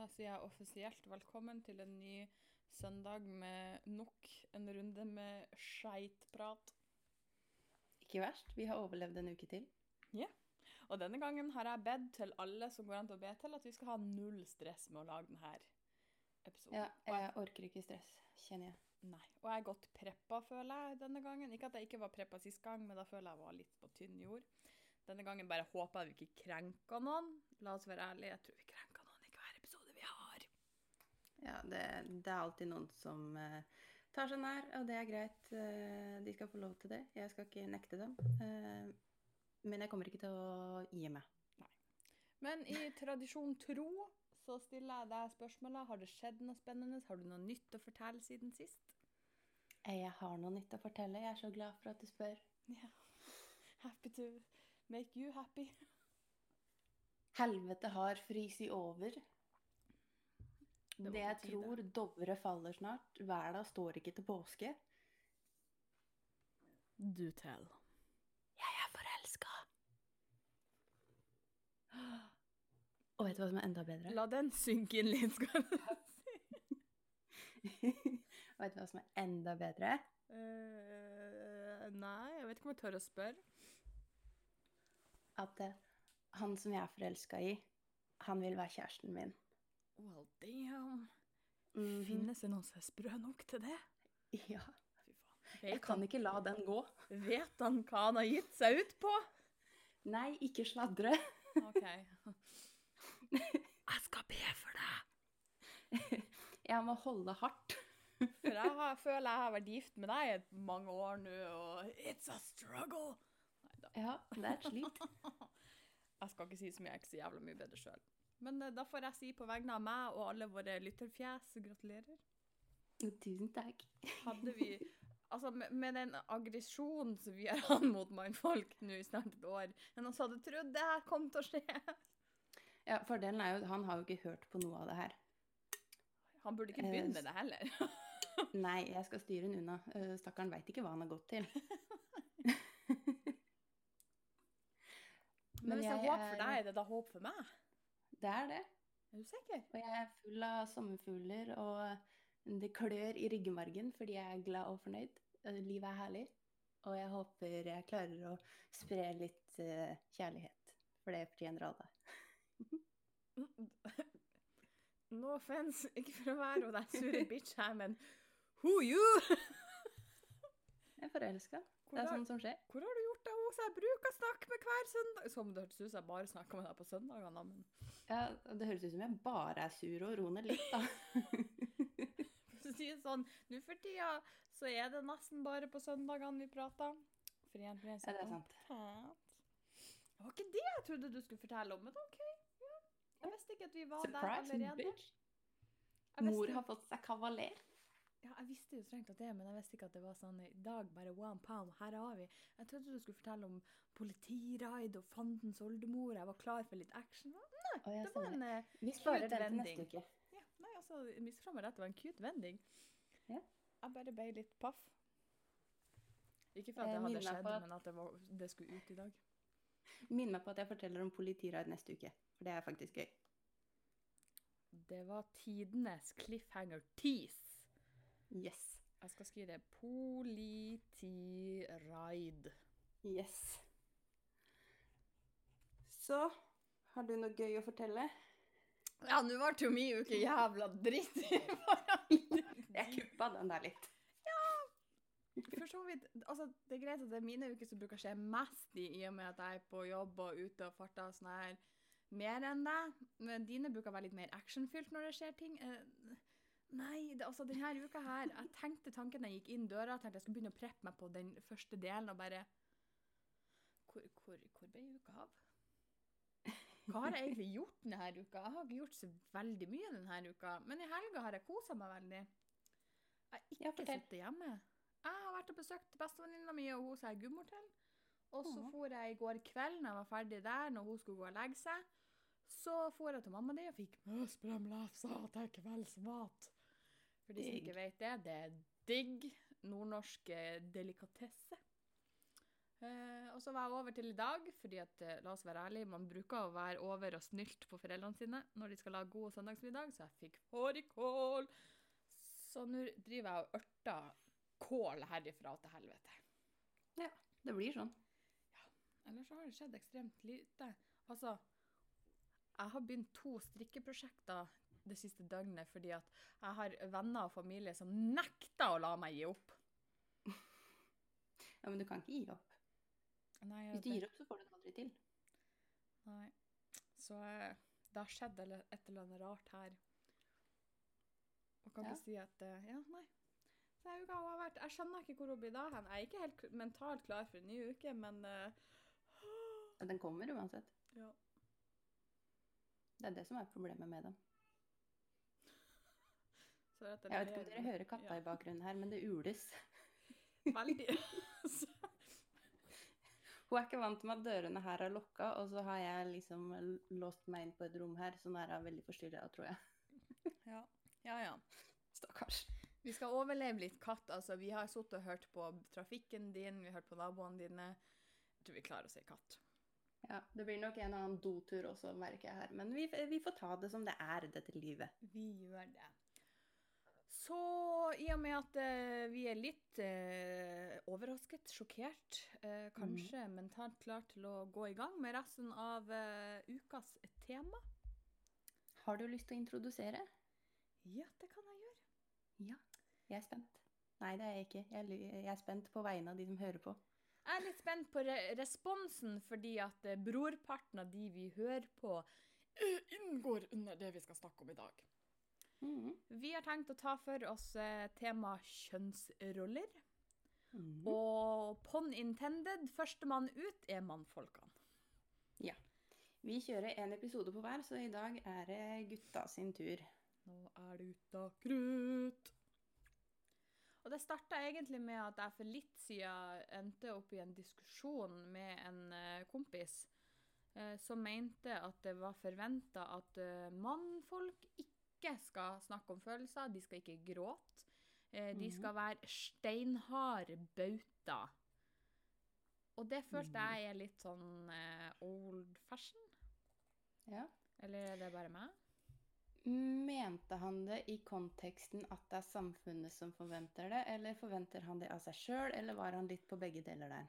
Da sier jeg offisielt velkommen til en ny søndag med nok en runde med skeitprat. Ikke verst. Vi har overlevd en uke til. Ja, Og denne gangen har jeg bedt til alle som går an til å be til, at vi skal ha null stress med å lage denne episoden. Ja, jeg- orker ikke stress, kjenner jeg. Nei. Og jeg er godt preppa, føler jeg, denne gangen. Ikke at jeg ikke var preppa sist gang, men da føler jeg jeg var litt på tynn jord. Denne gangen bare håper jeg vi ikke krenker noen. La oss være ærlige, jeg tror vi krenker noen i hver episode vi har. Ja, det, det er alltid noen som uh, tar seg nær, og det er greit. Uh, de skal få lov til det. Jeg skal ikke nekte dem. Uh, men jeg kommer ikke til å gi meg. Men i tradisjon tro så stiller jeg deg spørsmålet har det skjedd noe spennende. Har du noe nytt å fortelle siden sist? Jeg har noe nytt å fortelle. Jeg er så glad for at du spør. Ja. Happy to make you happy. Helvete har fryst over. Det jeg tror Dovre faller snart. Verda står ikke til påske. Do tell. Jeg er forelska. Og vet du hva som er enda bedre? La den synke inn litt, skal jeg si. Og vet du hva som er enda bedre? Uh, nei, jeg vet ikke om jeg tør å spørre. At uh, han som jeg er forelska i, han vil være kjæresten min. Well, damn. Mm. Finnes det noen som er sprø nok til det? Ja. Fy faen. Jeg kan han, ikke la den gå. vet han hva han har gitt seg ut på? Nei, ikke sladre. OK. Jeg skal be for deg. Jeg må holde hardt. For jeg har, føler jeg har vært gift med deg i mange år nå, og it's a struggle. Neida. Ja, det er et slit. Jeg skal ikke si så mye, jeg er ikke så jævla mye bedre sjøl. Men eh, da får jeg si på vegne av meg og alle våre lytterfjes gratulerer. Tusen takk. Hadde vi Altså, med, med den aggresjonen som vi har hatt mot mannfolk nå i snart et år, men noen som hadde trodd det her kom til å skje? Ja, Fordelen er jo han har jo ikke hørt på noe av det her. Han burde ikke Eh, begynne med det heller. Nei, jeg skal styre han unna. Eh, Stakkaren veit ikke hva han har gått til. Men hvis det er håp for deg, er det da håp for meg? Det er det. Er du sikker? Og jeg er full av sommerfugler, og det klør i ryggmargen fordi jeg er glad og fornøyd. Eh, Livet er herlig. Og jeg håper jeg klarer å spre litt uh, kjærlighet. For det fortjener alle. No offense, ikke for å være hun der sure bitch her, men who you? Jeg er forelska. Det er sånt som skjer. Hvor har du hun som jeg bruker å snakke med hver søndag? Som det hørtes ut som jeg bare snakker med deg på søndagene, men Ja, det høres ut som jeg bare er sur og roer ned litt, da. for å si det sånn, nå for tida så er det nesten bare på søndagene vi prater. For egentlig Ja, det er sant. Fælt. Det var ikke det jeg trodde du skulle fortelle om, men OK. Ja. Jeg visste ikke at vi var der Surprise, allerede. bitch. Mor har fått seg kavaler. Ja, jeg visste jo strengt at det, men jeg visste ikke at det var sånn i dag, bare one pound, her har vi. Jeg trodde du skulle fortelle om politiraid og fandens oldemor, jeg var klar for litt action. Nei, Å, det var en eh, Vi sparer den til vending. neste uke. ja, Nei, altså, misforstå meg rett, det var en cute vending. Ja. Jeg bare ble litt paff. Ikke for at Eh, det hadde skjedd, at- men at det, var, det skulle ut i dag. Minn meg på at jeg forteller om politiraid neste uke. For det er faktisk gøy. Det var tidenes cliffhanger tease. Yes. Jeg skal skrive det. Politiraid. Yes. Så har du noe gøy å fortelle? Ja, nå ble jo min uke jævla dritt. Jeg kuppa den der litt. Ja, For så vidt, altså Det er greit at det er mine uker som bruker å skje mest i, i og med at jeg er på jobb og ute og farter og sånn her mer enn deg. Men dine bruker å være litt mer actionfylt når det skjer ting. Nei, det, altså denne uka her Jeg tenkte tanken da jeg gikk inn døra, tenkte jeg skulle begynne å preppe meg på den første delen og bare Hvor, hvor, hvor ble uka av? Hva har jeg egentlig gjort denne uka? Jeg har ikke gjort så veldig mye denne uka, men i helga har jeg kosa meg veldig. Jeg har ikke fortell. sittet hjemme. Jeg har vært og besøkt bestevenninna mi og hun som jeg gummer til. Og så dro jeg i går kveld, når jeg var ferdig der, når hun skulle gå og legge seg, så dro jeg til mamma di og fikk møsbrømlefser til kveldsmat. For de som ikke vet det, det er digg nordnorsk eh, delikatesse. Eh, og så var jeg over til i dag, fordi at, eh, la oss være ærlig, man bruker å være over og snylt på foreldrene sine når de skal lage god søndagsmiddag, så jeg fikk fårikål. Så nå driver jeg og ørter kål herifra til helvete. Ja, Det blir sånn. Ellers så har det skjedd ekstremt lite. Altså, jeg har begynt to strikkeprosjekter det siste døgnet fordi at jeg har venner og familie som nekter å la meg gi opp. Ja, Men du kan ikke gi opp. Nei, Hvis du gir opp, så får du det aldri til. Nei. Så eh, det har skjedd et eller annet rart her. Og kan Ja. ikke si at eh, Ja, nei. Så jeg, uka har vært, jeg skjønner ikke hvor hun blir da hen. Jeg er ikke helt mentalt klar for en ny uke, men uh... Den kommer uansett. Ja. Det er det som er problemet med dem. Jeg vet ikke om dere hører katta Ja. i bakgrunnen her, men det ules. Veldig. Hun er ikke vant med at dørene her er lukka, og så har jeg liksom låst meg inn på et rom her, så nå er hun veldig forstyrra, tror jeg. ja. ja, ja. Stakkars. Vi skal overleve litt katt. altså. Vi har sittet og hørt på trafikken din, vi har hørt på naboene dine. Jeg tror vi klarer å si katt. Ja, Det blir nok en annen dotur også, merker jeg her. Men vi, vi får ta det som det er, dette livet. Vi gjør det. Så i og med at eh, vi er litt eh, overrasket, sjokkert, eh, kanskje mentalt klar til å gå i gang med resten av eh, ukas tema Har du lyst til å introdusere? Ja, det kan jeg gjøre. Ja. Jeg er spent. Nei, det er jeg ikke. Jeg, jeg er spent på vegne av de som hører på. Jeg er litt spent på re responsen, fordi at eh, brorparten av de vi hører på, inngår under det vi skal snakke om i dag. Mhm. Vi har tenkt å ta for oss eh, tema kjønnsroller. Mm. Og pon intended, førstemann ut er mannfolkene. Ja. Vi kjører en episode på hver, så i dag er det gutta sin tur. Nå er det gutta krutt. Og det starta egentlig med at jeg for litt siden endte opp i en diskusjon med en eh, kompis eh, som mente at det var forventa at mannfolk ikke skal snakke om følelser, de skal ikke gråte. Eh, de Mhm. skal være steinharde bautaer. Og det følte Mhm. jeg er litt sånn eh, old fashion. Ja. Eller er det bare meg? Mente han det i konteksten at det er samfunnet som forventer det, eller forventer han det av seg sjøl, eller var han litt på begge deler der?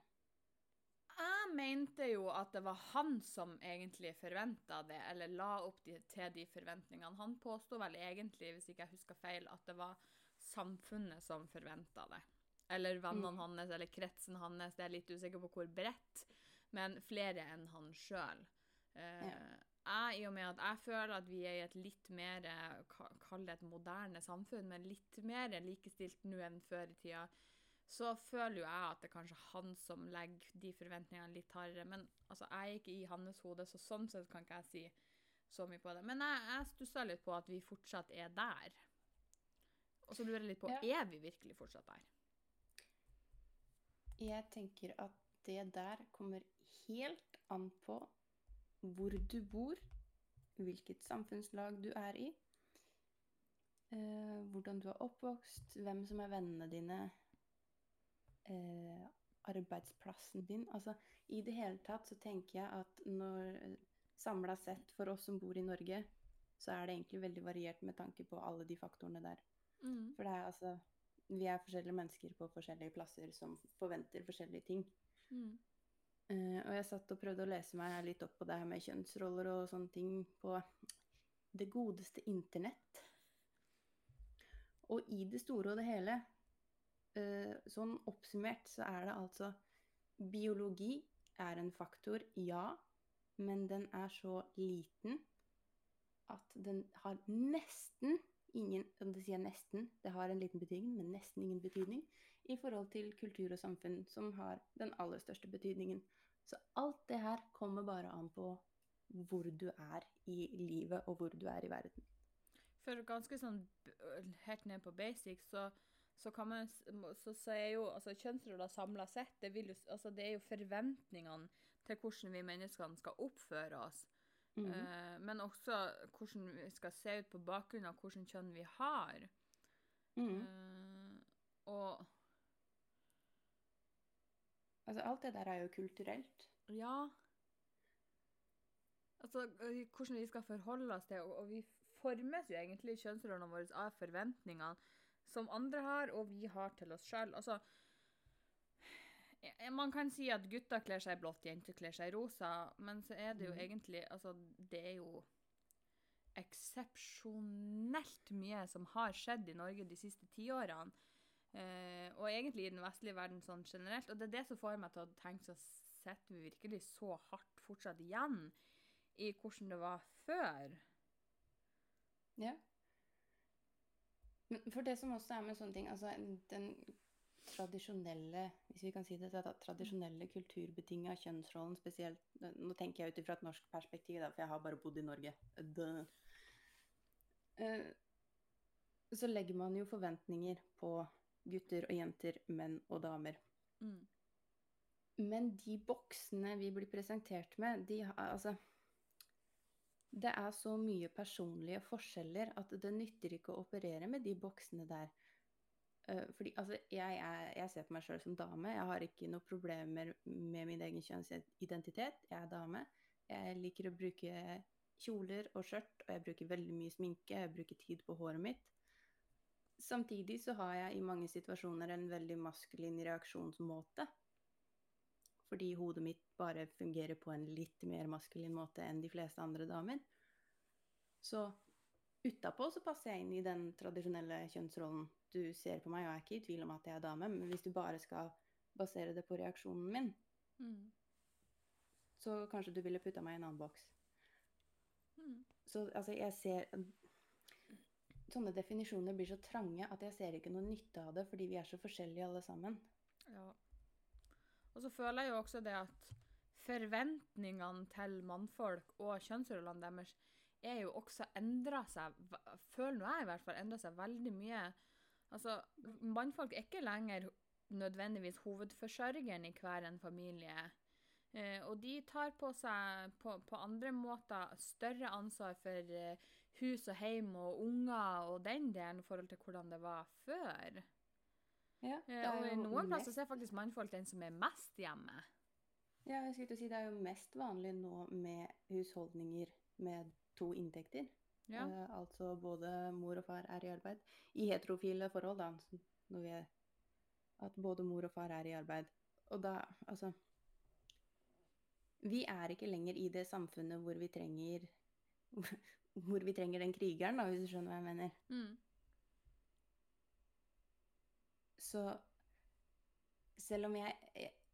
Mente jo at det var han som egentlig forventa det, eller la opp de, til de forventningene. Han påsto vel egentlig, hvis ikke jeg husker feil, at det var samfunnet som forventa det. Eller vennene Mm. hans, eller kretsen hans. Det er litt usikker på hvor bredt, men flere enn han sjøl. Ja. Jeg, I og med at jeg føler at vi er i et litt mer eh, Kall det et moderne samfunn, men litt mer likestilt nå enn før i tida, så føler jo jeg at det er kanskje han som legger de forventningene litt hardere. Men altså, jeg er ikke i hans hode, så sånn sett kan ikke jeg si så mye på det. Men jeg, jeg stussa litt på at vi fortsatt er der. Og så lurer jeg litt på, Ja. er vi virkelig fortsatt der? Jeg tenker at det der kommer helt an på hvor du bor, hvilket samfunnslag du er i, eh, hvordan du er oppvokst, hvem som er vennene dine, eh, arbeidsplassen din. Altså, I det hele tatt så tenker jeg at når samla sett for oss som bor i Norge, så er det egentlig veldig variert med tanke på alle de faktorene der. Mm. For det er altså Vi er forskjellige mennesker på forskjellige plasser som forventer forskjellige ting. Mm. Eh, og jeg satt og prøvde å lese meg litt opp på det her med kjønnsroller og sånne ting på det godeste internett. Og i det store og det hele, eh, sånn oppsummert, så er det altså Biologi er en faktor, ja, men den er så liten at den har nesten ingen om Det sier nesten, det har en liten betydning, men nesten ingen betydning i forhold til kultur og samfunn, som har den aller største betydningen. Så alt det her kommer bare an på hvor du er i livet, og hvor du er i verden. For ganske sånn helt ned på basic, så, så kan man så, så er jo altså kjønnsroller samla sett, det, jo, altså, det er jo forventningene til hvordan vi menneskene skal oppføre oss. Mhm. Uh, men også hvordan vi skal se ut på bakgrunn av hvilket kjønn vi har. Mm. Eh, og Og Altså, alt det der er jo kulturelt. Ja. Altså, hvordan vi skal forholde oss til, og, og vi formes jo egentlig kjønnsrollene våre av forventningene som andre har, og vi har til oss sjøl. Altså, man kan si at gutter kler seg blått, jenter kler seg rosa, men så er det jo mm. egentlig Altså, det er jo eksepsjonelt mye som har skjedd i Norge de siste tiårene. Eh, og egentlig i den vestlige verden sånn generelt. Og det er det som får meg til å tenke så sitter vi virkelig så hardt fortsatt igjen i hvordan det var før. Ja. Men for det som også er med sånne ting, altså den tradisjonelle, hvis vi kan si det, tradisjonelle kulturbetinga kjønnsrollen spesielt Nå tenker jeg ut ifra et norsk perspektiv, da, for jeg har bare bodd i Norge. Duh. Eh, Så legger man jo forventninger på gutter og jenter, menn og damer. Mm. Men de boksene vi blir presentert med, de har altså Det er så mye personlige forskjeller at det nytter ikke å operere med de boksene der. Eh, fordi altså, jeg, er, jeg ser på meg sjøl som dame. Jeg har ikke noen problemer med min egen kjønnsidentitet. Jeg er dame. Jeg liker å bruke kjoler og skjørt, og jeg bruker veldig mye sminke. Jeg bruker tid på håret mitt. Samtidig så har jeg i mange situasjoner en veldig maskulin reaksjonsmåte. Fordi hodet mitt bare fungerer på en litt mer maskulin måte enn de fleste andre damer. Så utapå så passer jeg inn i den tradisjonelle kjønnsrollen. Du ser på meg og er ikke i tvil om at jeg er dame, men hvis du bare skal basere det på reaksjonen min, Mm. så kanskje du ville putta meg i en annen boks. Mm. Så altså, jeg ser Sånne definisjoner blir så trange at jeg ser ikke noe nytte av det, fordi vi er så forskjellige alle sammen. Ja. Og så føler jeg jo også det at forventningene til mannfolk og kjønnsrollene deres er jo også endra seg Føler nå jeg i hvert fall endra seg veldig mye. Altså, mannfolk er ikke lenger nødvendigvis hovedforsørgeren i hver en familie. Eh, og de tar på seg på, på andre måter større ansvar for eh, hus og hjem og unger og den delen i forhold til hvordan det var før. Ja, Eh, og i noen plasser er faktisk mannfolk den som er mest hjemme. Ja, jeg skulle til å si Det er jo mest vanlig nå med husholdninger med to inntekter. Ja. Uh, altså både mor og far er i arbeid. I heterofile forhold, da. Når vi er, at både mor og far er i arbeid. Og da, altså Vi er ikke lenger i det samfunnet hvor vi trenger Hvor vi trenger den krigeren, da, hvis du skjønner hva jeg mener. Mm. Så selv om jeg,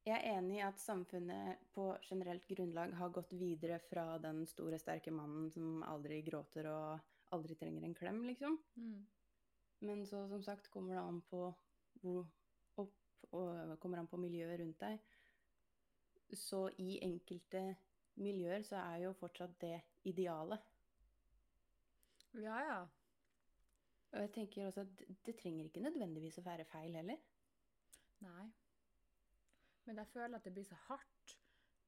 jeg er enig i at samfunnet på generelt grunnlag har gått videre fra den store, sterke mannen som aldri gråter og aldri trenger en klem, liksom. Mm. Men så som sagt kommer det an på hvor opp og kommer an på miljøet rundt deg. Så i enkelte miljøer så er jo fortsatt det idealet. Ja, ja. Og jeg tenker også at det- trenger ikke nødvendigvis å være feil heller. Nei. Men jeg føler at det blir så hardt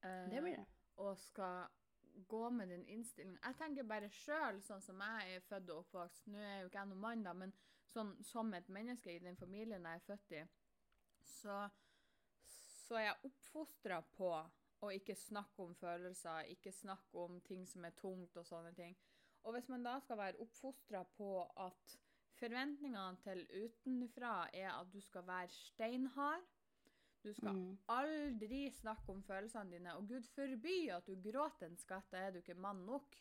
eh, Det blir det. å skal gå med den innstillingen. Jeg tenker bare sjøl, sånn som jeg er født og oppvokst Nå er jo ikke jeg noen mann, da, men sånn som et menneske i den familien jeg er født i, så, så er jeg oppfostra på å ikke snakke om følelser, ikke snakke om ting som er tungt og sånne ting. Og hvis man da skal være oppfostra på at forventningene til utenfra er at du skal være steinhard, du skal Mm. aldri snakke om følelsene dine, og Gud forby at du gråter en skatt, da er du ikke mann nok.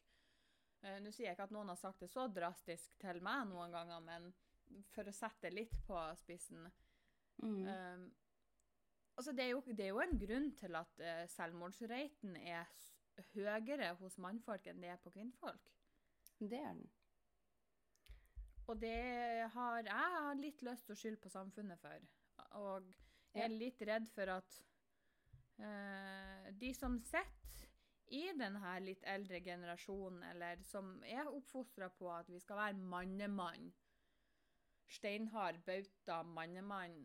Eh, Nå sier jeg ikke at noen har sagt det så drastisk til meg noen ganger, men for å sette det litt på spissen. Mm. Um, altså det, er jo, det er jo en grunn til at uh, selvmordsraten er høyere hos mannfolk enn det er på kvinnfolk. Det er den. Og det har jeg har litt lyst til å skylde på samfunnet for. Og jeg er litt redd for at uh, de som sitter i denne litt eldre generasjonen, eller som er oppfostra på at vi skal være mannemann, steinhard bauta mannemann,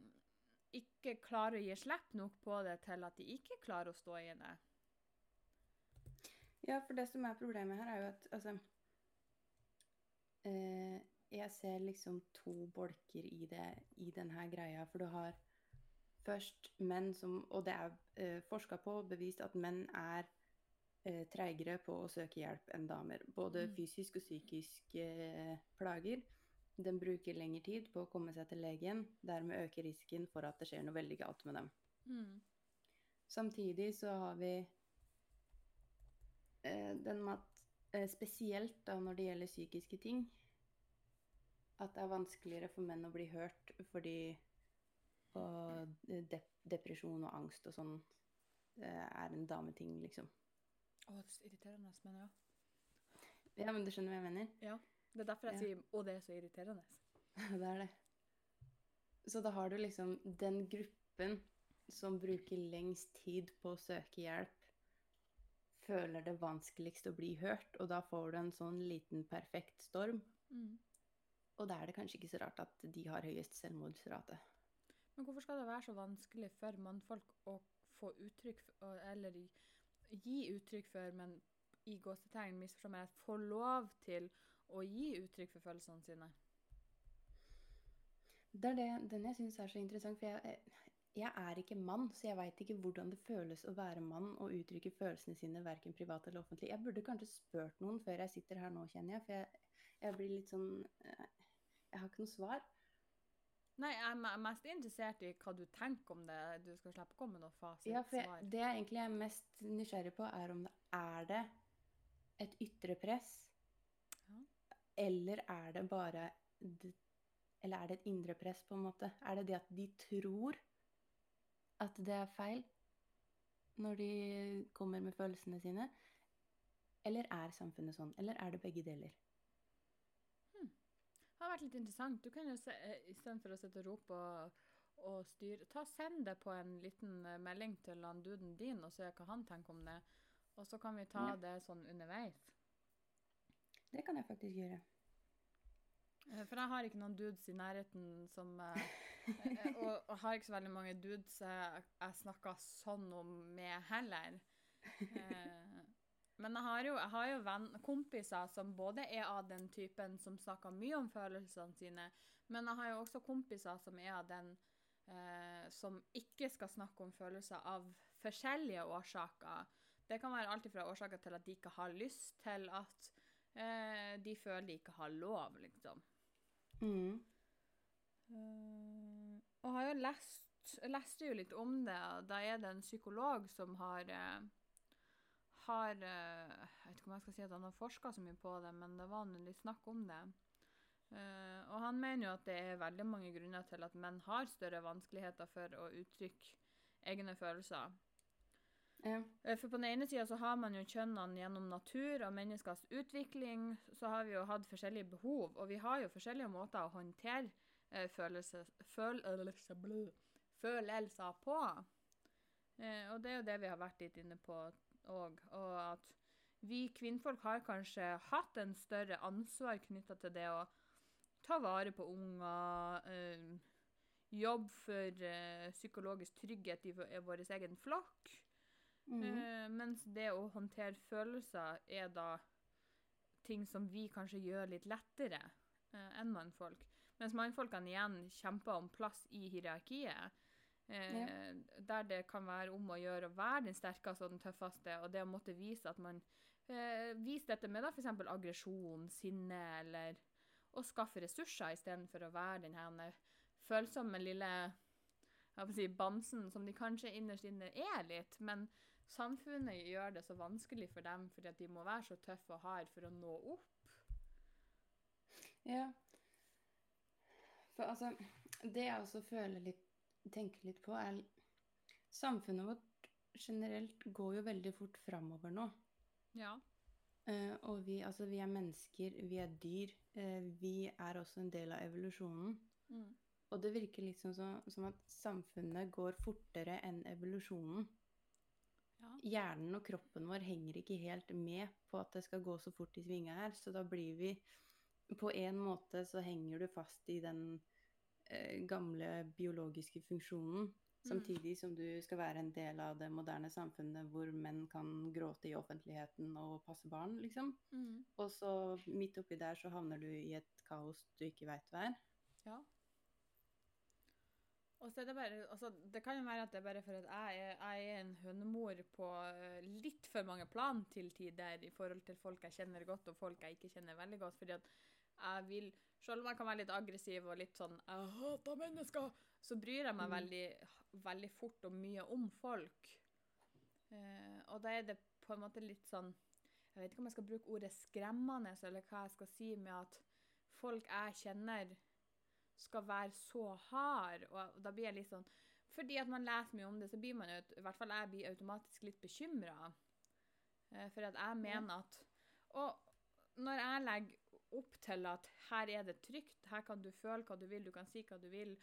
ikke klarer å gi slipp nok på det til at de ikke klarer å stå i det. Ja, for det som er problemet her, er jo at altså eh, Jeg ser liksom to bolker i det i denne greia. For du har først menn som Og det er eh, forska på og bevist at menn er eh, treigere på å søke hjelp enn damer. Både Mm. fysisk og psykisk eh, plager. Den bruker lengre tid på å komme seg til legen. Dermed øker risken for at det skjer noe veldig galt med dem. Mm. Samtidig så har vi eh, den med at eh, spesielt da når det gjelder psykiske ting, at det er vanskeligere for menn å bli hørt fordi og dep depresjon og angst og sånn eh, er en dameting, liksom. Å, det er så irriterende, men ja. Ja, men du skjønner hva jeg mener? Ja. Det er derfor jeg Ja. sier 'å, det er så irriterende'. det er det. Så da har du liksom den gruppen som bruker lengst tid på å søke hjelp, føler det vanskeligst å bli hørt, og da får du en sånn liten perfekt storm. Mm. Og da er det kanskje ikke så rart at de har høyest selvmordsrate. Men hvorfor skal det være så vanskelig for mannfolk å få uttrykk for, Eller gi- uttrykk for, men i gåsetegn misforstå meg rett, få lov til å gi uttrykk for følelsene sine? Det er det, den jeg syns er så interessant, for jeg, jeg er ikke mann, så jeg veit ikke hvordan det føles å være mann og uttrykke følelsene sine verken privat eller offentlig. Jeg burde kanskje spurt noen før jeg sitter her nå, kjenner jeg, for jeg, jeg blir litt sånn eh, Jeg har ikke noe svar. Nei, jeg er mest interessert i hva du tenker om det. Du skal slippe å komme med noe fasit. Ja, for jeg, det jeg egentlig er mest nysgjerrig på, er om det er det et ytre press, Ja. eller er det bare Eller er det et indre press, på en måte? Er det det at de tror at det er feil når de kommer med følelsene sine? Eller er samfunnet sånn? Eller er det begge deler? Det har vært litt interessant. Du kan jo se, eh, istedenfor å sitte og rope og, og styre, ta send det på en liten eh, melding til han duden din og se hva han tenker om det. Og så kan vi ta Ja. det sånn underveis. Det kan jeg faktisk gjøre. Eh, For jeg har ikke noen dudes i nærheten som Og og har ikke så veldig mange dudes jeg, jeg snakker sånn om med heller. Men jeg har jo, jeg har jo venn, kompiser som både er av den typen som snakker mye om følelsene sine, men jeg har jo også kompiser som er av den eh, som ikke skal snakke om følelser av forskjellige årsaker. Det kan være alt fra årsaker til at de ikke har lyst, til at eh, de føler de ikke har lov, liksom. Mm. Uh, og har jo lest, leste jo litt om det, og da er det en psykolog som har eh, har eh, Jeg vet ikke om jeg skal si at han har forska så mye på det, men det var litt snakk om det. Eh, og han mener jo at det er veldig mange grunner til at menn har større vanskeligheter for å uttrykke egne følelser. Ja. Eh, For på den ene sida så har man jo kjønnene gjennom natur og menneskers utvikling, så har vi jo hatt forskjellige behov, og vi har jo forskjellige måter å håndtere følelser, følelses, føl, følelser på. Og det er jo det vi har vært litt inne på òg, og at vi kvinnfolk har kanskje hatt en større ansvar knytta til det å ta vare på unger, øh, jobbe for øh, psykologisk trygghet i, vår- egen flokk. Mm. Øh, mens det å håndtere følelser er da ting som vi kanskje gjør litt lettere eh, enn mannfolk. Mens mannfolkene igjen kjemper om plass i hierarkiet. Eh, Der det kan være om å gjøre å være den sterkeste og den tøffeste, og det å måtte vise at man eh, viser dette med f.eks. aggresjon, sinne, eller å skaffe ressurser istedenfor å være den her følsomme lille si, bamsen som de kanskje innerst inne er litt, men samfunnet gjør det så vanskelig for dem fordi at de må være så tøffe og harde for å nå opp. Ja. For altså, det jeg også føler litt, tenker litt på, er Samfunnet vårt generelt går jo veldig fort framover nå. Ja. Uh, og vi, altså, vi er mennesker, vi er dyr. Uh, vi er også en del av evolusjonen. Mm. Og det virker litt som, så- som at samfunnet går fortere enn evolusjonen. Ja. Hjernen og kroppen vår henger ikke helt med på at det skal gå så fort i svinga her, så da blir vi På en måte så henger du fast i den gamle biologiske funksjonen, samtidig som du skal være en del av det moderne samfunnet hvor menn kan gråte i offentligheten og passe barn, liksom. Mm. Og så midt oppi der så havner du i et kaos du ikke veit hva er. ja. Og så er det bare altså, Det kan jo være at det er bare for at jeg er, jeg er en hønemor på eh, litt for mange plan til tider i forhold til folk jeg kjenner godt, og folk jeg ikke kjenner veldig godt. fordi at jeg vil Selv om jeg kan være litt aggressiv og litt sånn 'Jeg hater mennesker', så bryr jeg meg Mm. veldig, veldig fort og mye om folk. Eh, og da er det på en måte litt sånn Jeg vet ikke om jeg skal bruke ordet skremmende, eller hva jeg skal si med at folk jeg kjenner, skal være så hard. Og da blir jeg litt sånn Fordi at man leser mye om det, så blir man jo, i hvert fall jeg blir automatisk litt bekymra. For at jeg mener at Og når jeg legger opp til at her er det trygt, her kan du føle hva du vil, du kan si hva du vil,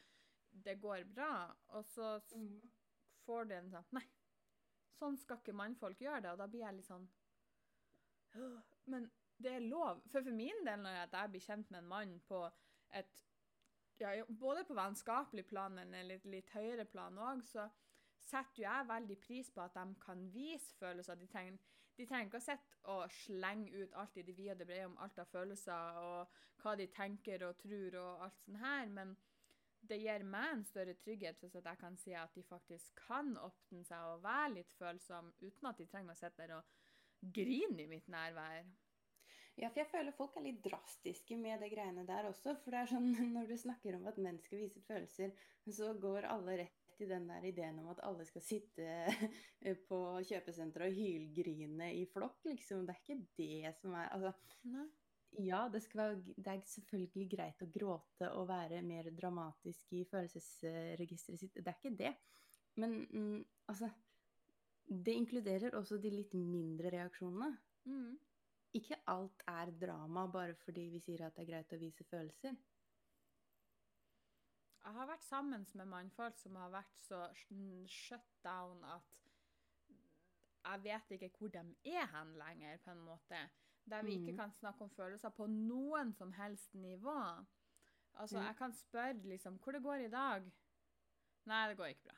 det går bra, og så Mm. får du en sånn Nei, sånn skal ikke mannfolk gjøre det. Og da blir jeg litt sånn Men det er lov. For for min del, når jeg- blir kjent med en mann på et ja, Både på vennskapelig plan, men en litt, litt høyere plan òg, så setter jo jeg veldig pris på at de kan vise følelser. De trenger, de trenger ikke å sitte og slenge ut alt i det vide brede om alt av følelser og hva de tenker og tror og alt sånt her, men det gir meg en større trygghet hvis jeg kan si at de faktisk kan åpne seg og være litt følsomme uten at de trenger å sitte der og grine i mitt nærvær. Ja, for jeg føler folk er litt drastiske med det greiene der også. For det er sånn, når du snakker om at mennesker viser følelser, så går alle rett i den der ideen om at alle skal sitte på kjøpesenteret og hylgrine i flokk, liksom. Det er ikke det som er Altså, Nei. ja, det, være, det er selvfølgelig greit å gråte og være mer dramatisk i følelsesregisteret sitt. Det er ikke det. Men mm, altså Det inkluderer også de litt mindre reaksjonene. Mm. Ikke alt er drama bare fordi vi sier at det er greit å vise følelser. Jeg har vært sammen med mannfolk som har vært så shut down at jeg vet ikke hvor de er hen lenger, på en måte. Der vi ikke Mhm. kan snakke om følelser på noen som helst nivå. Altså, jeg kan spørre liksom hvor det går i dag. Nei, det går ikke bra.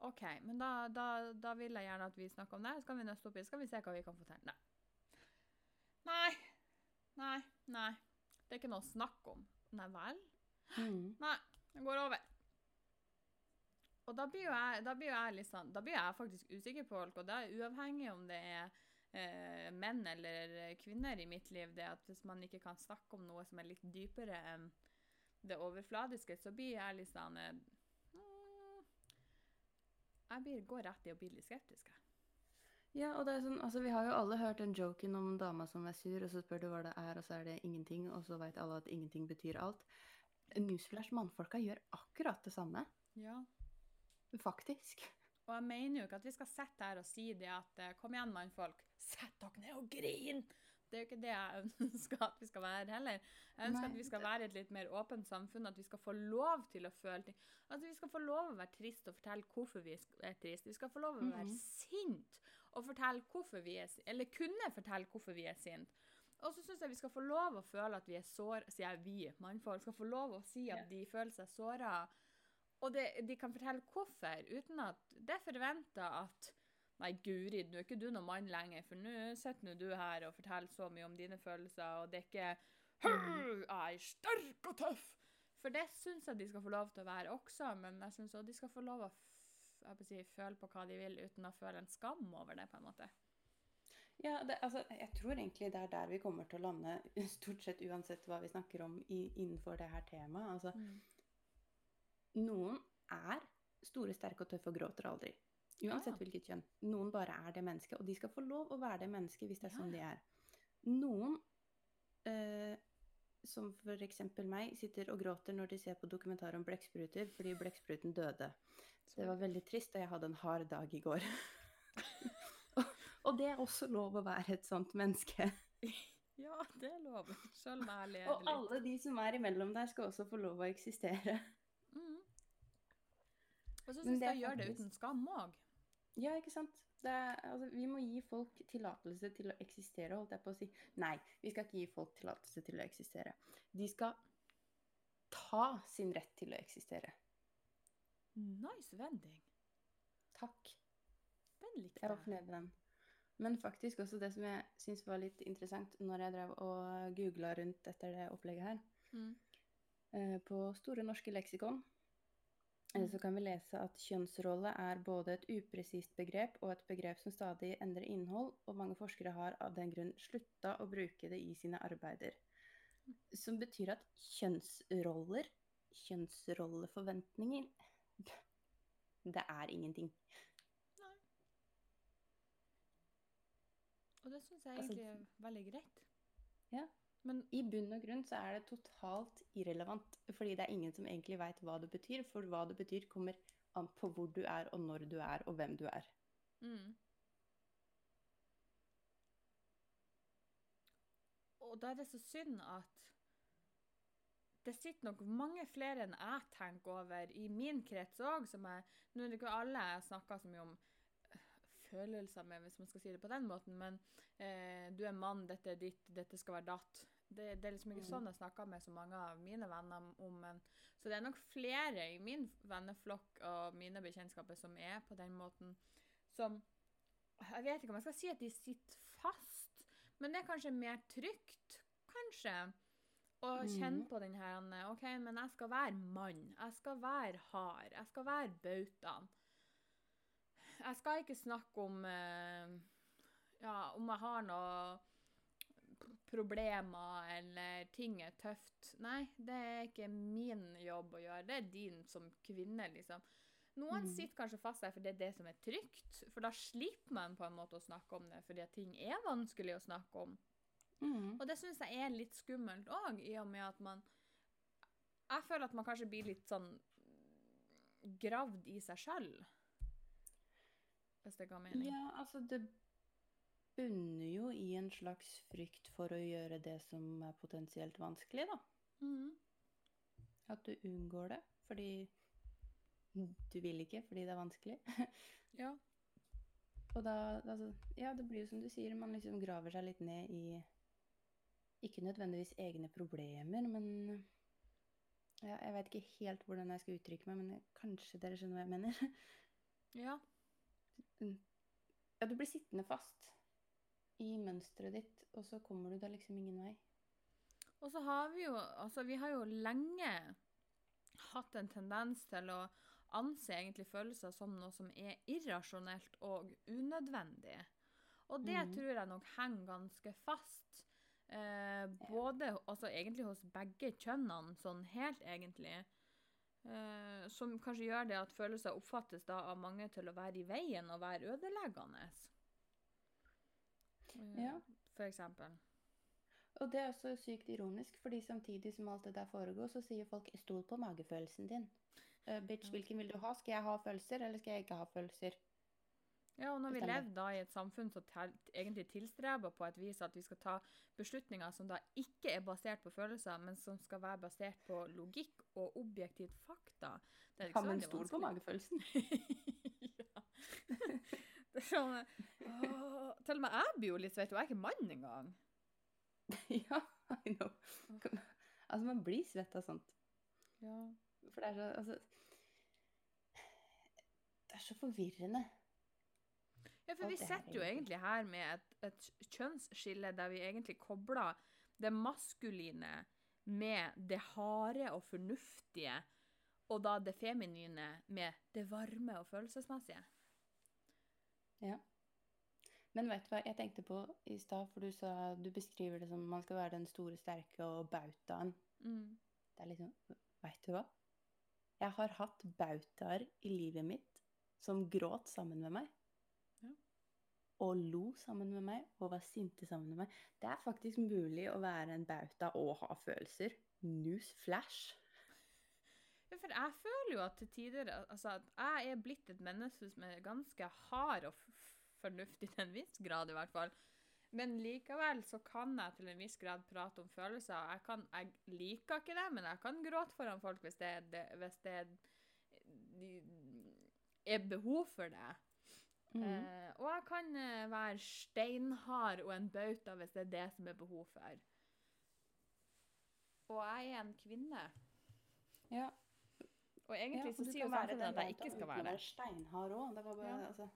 OK, men da, da, da vil jeg gjerne at vi snakker om det. Så kan vi nøste opp i skal vi se hva vi kan få til. Nei. Nei. Nei. Nei. Det er ikke noe å snakke om. Nei vel? Mm. Nei, det går over. Og da blir jo jeg, da blir jeg sånn, da blir jeg faktisk usikker på folk, og det er uavhengig om det er eh, menn eller kvinner i mitt liv, det at hvis man ikke kan snakke om noe som er litt dypere enn det overfladiske, så blir jeg litt sånn eh, mm, Jeg blir, går rett i å bli litt skeptisk. Ja, og det er sånn, altså Vi har jo alle hørt den joken om dama som er sur, og så spør du hva det er, og så er det ingenting, og så veit alle at ingenting betyr alt. Newsflash, mannfolka gjør akkurat det samme. Ja. Faktisk. Og jeg mener jo ikke at vi skal sitte her og si det at eh, kom igjen, mannfolk, sett dere ned og grin! Det er jo ikke det jeg ønsker at vi skal være heller. Jeg ønsker Nei, at vi skal være et litt mer åpent samfunn, at vi skal få lov til å føle ting. At vi skal få lov å være trist og fortelle hvorfor vi er trist. Vi skal få lov å være Mhm. sint og fortelle hvorfor vi er sint, eller kunne fortelle hvorfor vi er sint. Og så syns jeg vi skal få lov å føle at vi er sår, sier jeg vi, mannfolk, skal få lov å si at de føler seg såra. Og det, de kan fortelle hvorfor, uten at det er forventa at Nei, guri, nå er ikke du noen mann lenger, for nå sitter nå du her og forteller så mye om dine følelser, og det er ikke «Hør, Jeg er sterk og tøff! For det syns jeg de skal få lov til å være også, men jeg syns også de skal få lov å si, føle på hva de vil, uten å føle en skam over det, på en måte. Ja, det, altså, jeg tror egentlig det er der vi kommer til å lande, stort sett uansett hva vi snakker om i, innenfor det her temaet. Altså, noen er store, sterke og tøffe og gråter aldri. Uansett Ja. hvilket kjønn. Noen bare er det mennesket, og de skal få lov å være det mennesket hvis det er Ja, sånn de er. Noen, eh, som eksempel meg, sitter og gråter når de ser på dokumentar om blekkspruter fordi blekkspruten døde. Det var veldig trist, og jeg hadde en hard dag i går. og, det er også lov å være et sånt menneske. Ja, det er lov. Selv om jeg ler Og alle de som er imellom der, skal også få lov å eksistere. Mm. Og så syns jeg gjør det uten skam òg. Ja, ikke sant? Det er, altså, vi må gi folk tillatelse til å eksistere, holdt jeg på å si. Nei, vi skal ikke gi folk tillatelse til å eksistere. De skal ta sin rett til å eksistere. Nice vending. Takk. Den likte Jeg var jeg. fornøyd med den. Men faktisk også det som jeg syns var litt interessant når jeg drev og googla rundt etter det opplegget her, Mm. eh, på Store norske leksikon Eller så kan vi lese at kjønnsrolle er både et upresist begrep og et begrep som stadig endrer innhold, og mange forskere har av den grunn slutta å bruke det i sine arbeider. Som betyr at kjønnsroller, kjønnsrolleforventninger Det er ingenting. Og det syns jeg Altså, egentlig er veldig greit. Ja. Men I bunn og grunn så er det totalt irrelevant, fordi det er ingen som egentlig veit hva det betyr, for hva det betyr kommer an på hvor du er, og når du er, og hvem du er. mm. Og da er det så synd at det sitter nok mange flere enn jeg tenker over i min krets òg, som er Nå er det ikke alle jeg snakker så mye om følelser med, hvis man skal si det på den måten, men eh, du er mann, dette er ditt, dette skal være datt. Det, det er liksom ikke Mhm. sånn jeg snakker med så mange av mine venner om. Men, så det er nok flere i min venneflokk og mine bekjentskaper som er på den måten, som Jeg vet ikke om jeg skal si at de sitter fast, men det er kanskje mer trygt, kanskje. Å Mhm. kjenne på den her OK, men jeg skal være mann. Jeg skal være hard. Jeg skal være bautaen. Jeg skal ikke snakke om eh, Ja, om jeg har noe problemer eller ting er tøft. Nei, det er ikke min jobb å gjøre. Det er din som kvinne, liksom. Noen mm. sitter kanskje fast der fordi det er det som er trygt. For da slipper man på en måte å snakke om det, fordi ting er vanskelig å snakke om. Mm. Og det syns jeg er litt skummelt òg, i og med at man Jeg føler at man kanskje blir litt sånn gravd i seg sjøl. Hvis det ga mening. Ja, altså det bunner jo i en slags frykt for å gjøre det som er potensielt vanskelig, da. Mm. At du unngår det fordi du vil ikke, fordi det er vanskelig. Ja. Og da, altså, ja, det blir jo som du sier, man liksom graver seg litt ned i Ikke nødvendigvis egne problemer, men ja, Jeg vet ikke helt hvordan jeg skal uttrykke meg, men kanskje dere skjønner hva jeg mener? ja. Ja, du blir sittende fast i mønsteret ditt, og så kommer du da liksom ingen vei. Og så har vi jo Altså, vi har jo lenge hatt en tendens til å anse egentlig følelser som noe som er irrasjonelt og unødvendig. Og det mm. tror jeg nok henger ganske fast. Eh, både altså egentlig hos begge kjønnene, sånn helt egentlig. Eh, som kanskje gjør det at følelser oppfattes da av mange til å være i veien og være ødeleggende. Eh, Ja. For eksempel. Og det er også sykt ironisk, fordi samtidig som alt det der foregår, så sier folk 'stol på magefølelsen din'. Uh, bitch, hvilken vil du ha? Skal jeg ha følelser, eller skal jeg ikke ha følelser? Ja, og når vi lever da i et samfunn som egentlig tilstreber på et vis at vi skal ta beslutninger som da ikke er basert på følelser, men som skal være basert på logikk og objektivt fakta. Det er ikke Kan man stole på magefølelsen. ja. Det er sånn å, Til og med jeg blir jo litt svett, og jeg er ikke mann engang. ja, I know. Altså, man blir svett av sånt. Ja. For det er så Altså Det er så forvirrende. Ja, for vi sitter jo egentlig. egentlig her med et, et kjønnsskille der vi egentlig kobler det maskuline med det harde og fornuftige, og da det feminine med det varme og følelsesmessige. Ja. Men vet du hva jeg tenkte på i stad, for du sa du beskriver det som man skal være den store, sterke og bautaen. Mm. Det er liksom Vet du hva? Jeg har hatt bautaer i livet mitt som gråt sammen med meg. Og lo sammen med meg og var sinte sammen med meg. Det er faktisk mulig å være en bauta og ha følelser. Newsflash. Ja, for jeg føler jo at til tider altså, at jeg er blitt et menneske som er ganske hard og fornuftig til en viss grad, i hvert fall. Men likevel så kan jeg til en viss grad prate om følelser. Jeg, kan, jeg liker ikke det, men jeg kan gråte foran folk hvis det, det, hvis det de, er behov for det. Mhm. Eh, og jeg kan eh, være steinhard og en bauta hvis det er det som er behov for. Og jeg er en kvinne. ja. Og egentlig ja, så sier jo samfunnet at jeg ikke skal være det. steinhard òg. Det var bare Ja. altså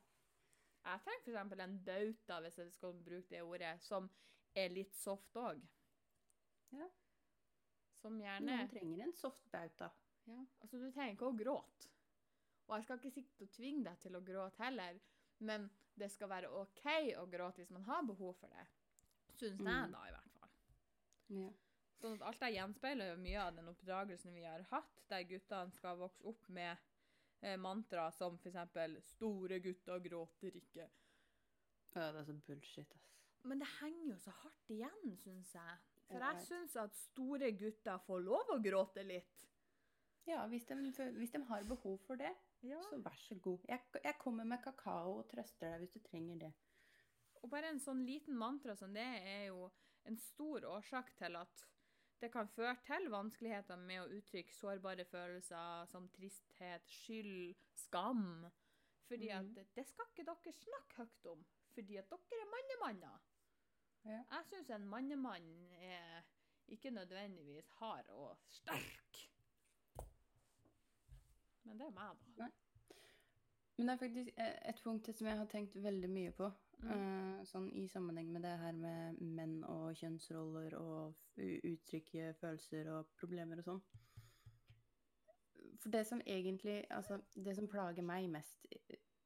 Jeg trenger eksempel en bauta, hvis jeg skal bruke det ordet, som er litt soft òg. Ja. Som gjerne Noen trenger en soft bauta. ja, Altså, du trenger ikke å gråte. Og jeg skal ikke sikte og tvinge deg til å gråte heller, men det skal være OK å gråte hvis man har behov for det. Syns jeg, Mm. da, i hvert fall. Ja. Sånn at alt det gjenspeiler jo mye av den oppdragelsen vi har hatt, der guttene skal vokse opp med eh, mantra som f.eks. 'Store gutter gråter ikke'. ja, det er så bullshit, ass. Men det henger jo så hardt igjen, syns jeg. For jeg syns at store gutter får lov å gråte litt. Ja, hvis de, hvis de har behov for det, Ja. så vær så god. Jeg, jeg kommer med kakao og trøster deg hvis du trenger det. Og bare en sånn liten mantra som det er jo en stor årsak til at det kan føre til vanskeligheter med å uttrykke sårbare følelser som tristhet, skyld, skam. Fordi Mhm. at det- det skal ikke dere snakke høyt om, fordi at dere er mannemanner. Ja. Jeg syns en mannemann er ikke nødvendigvis hard og sterk. Men det er meg, da. Men det er faktisk eh, et punkt som jeg har tenkt veldig mye på. Mm. eh, sånn i sammenheng med det her med menn og kjønnsroller og uttrykke følelser og problemer og sånn. For det som egentlig Altså, det som plager meg mest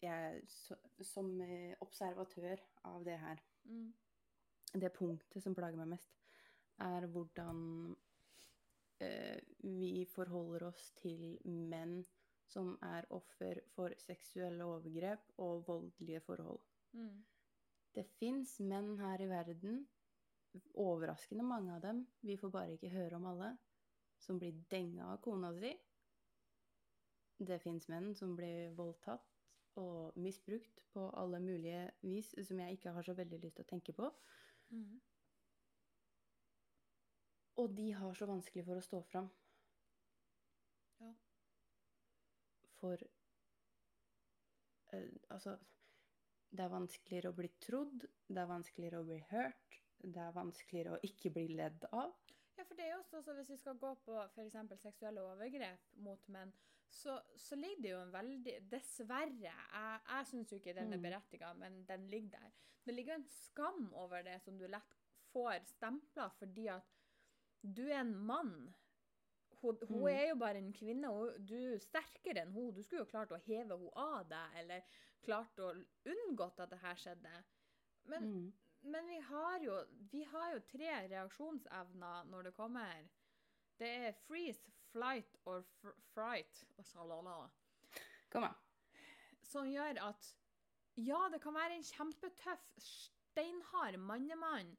jeg, som eh, observatør av det her, Mm. det punktet som plager meg mest, er hvordan eh, vi forholder oss til menn som er offer for seksuelle overgrep og voldelige forhold. Mm. Det fins menn her i verden, overraskende mange av dem, vi får bare ikke høre om alle, som blir denga av kona si. Det fins menn som blir voldtatt og misbrukt på alle mulige vis, som jeg ikke har så veldig lyst til å tenke på. Mm. Og de har så vanskelig for å stå fram. Ja. For eh, Altså Det er vanskeligere å bli trodd, det er vanskeligere å bli hørt, det er vanskeligere å ikke bli ledd av. Ja, for det er jo også, så Hvis vi skal gå på f.eks. seksuelle overgrep mot menn, så, så ligger det jo en veldig Dessverre. Jeg, jeg syns jo ikke den er Mm. berettiga, men den ligger der. Det ligger jo en skam over det som du lett får stempla fordi at du er en mann. Hun, hun Mm. er jo bare en kvinne, og du er sterkere enn hun. Du skulle jo klart å heve henne av deg, eller klart å unngått at det her skjedde. Men Mm. men vi har, jo, vi har jo tre reaksjonsevner når det kommer. Det er freeze, flight og fr fright. Og. Kom an. Som gjør at ja, det kan være en kjempetøff, steinhard mannemann,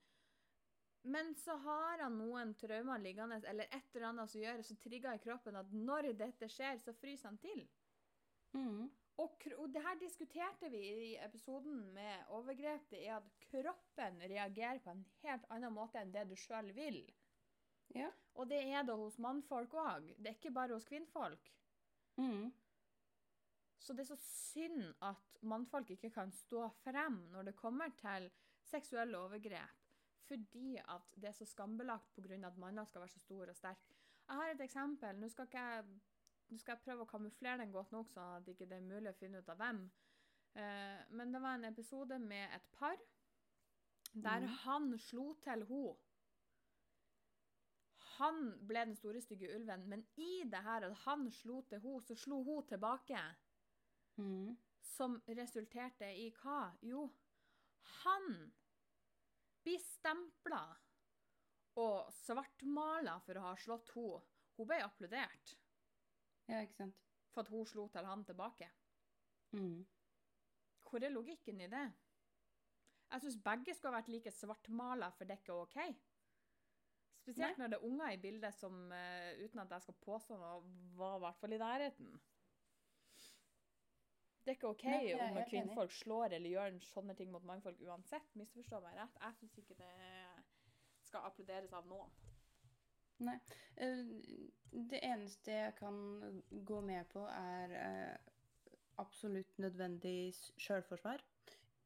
men så har han noen traumer liggende, eller et eller annet som gjør så trigger i kroppen at når dette skjer, så fryser han til. Mm. Og, og det her diskuterte vi i episoden med overgrep. Det er at kroppen reagerer på en helt annen måte enn det du sjøl vil. Ja. Og det er det hos mannfolk òg. Det er ikke bare hos kvinnfolk. Mm. Så det er så synd at mannfolk ikke kan stå frem når det kommer til seksuelle overgrep. Fordi at det er så skambelagt pga. at manner skal være så store og sterke. Jeg har et eksempel. Nå skal, jeg, nå skal jeg prøve å kamuflere den godt nok, sånn at det ikke er mulig å finne ut av hvem. Uh, men det var en episode med et par der mm. han slo til henne. Han ble den store, stygge ulven, men i det her at han slo til henne, så slo hun tilbake. Mm. Som resulterte i hva? Jo, han blir stempla og svartmala for å ha slått henne. Hun ble applaudert Ja, ikke sant. for at hun slo til han tilbake. Mm. Hvor er logikken i det? Jeg syns begge skulle ha vært like svartmala, for det er ikke OK. Spesielt når det er unger i bildet som, eh, uten at jeg skal påstå noe, var i hvert fall i nærheten. Det er ikke OK Nei, om kvinnfolk enig. slår eller gjør sånne ting mot mannfolk uansett. Misforstå meg rett. Jeg syns ikke det skal applauderes av noen. Nei. Eh, Det eneste jeg kan gå med på, er eh, absolutt nødvendig sjølforsvar.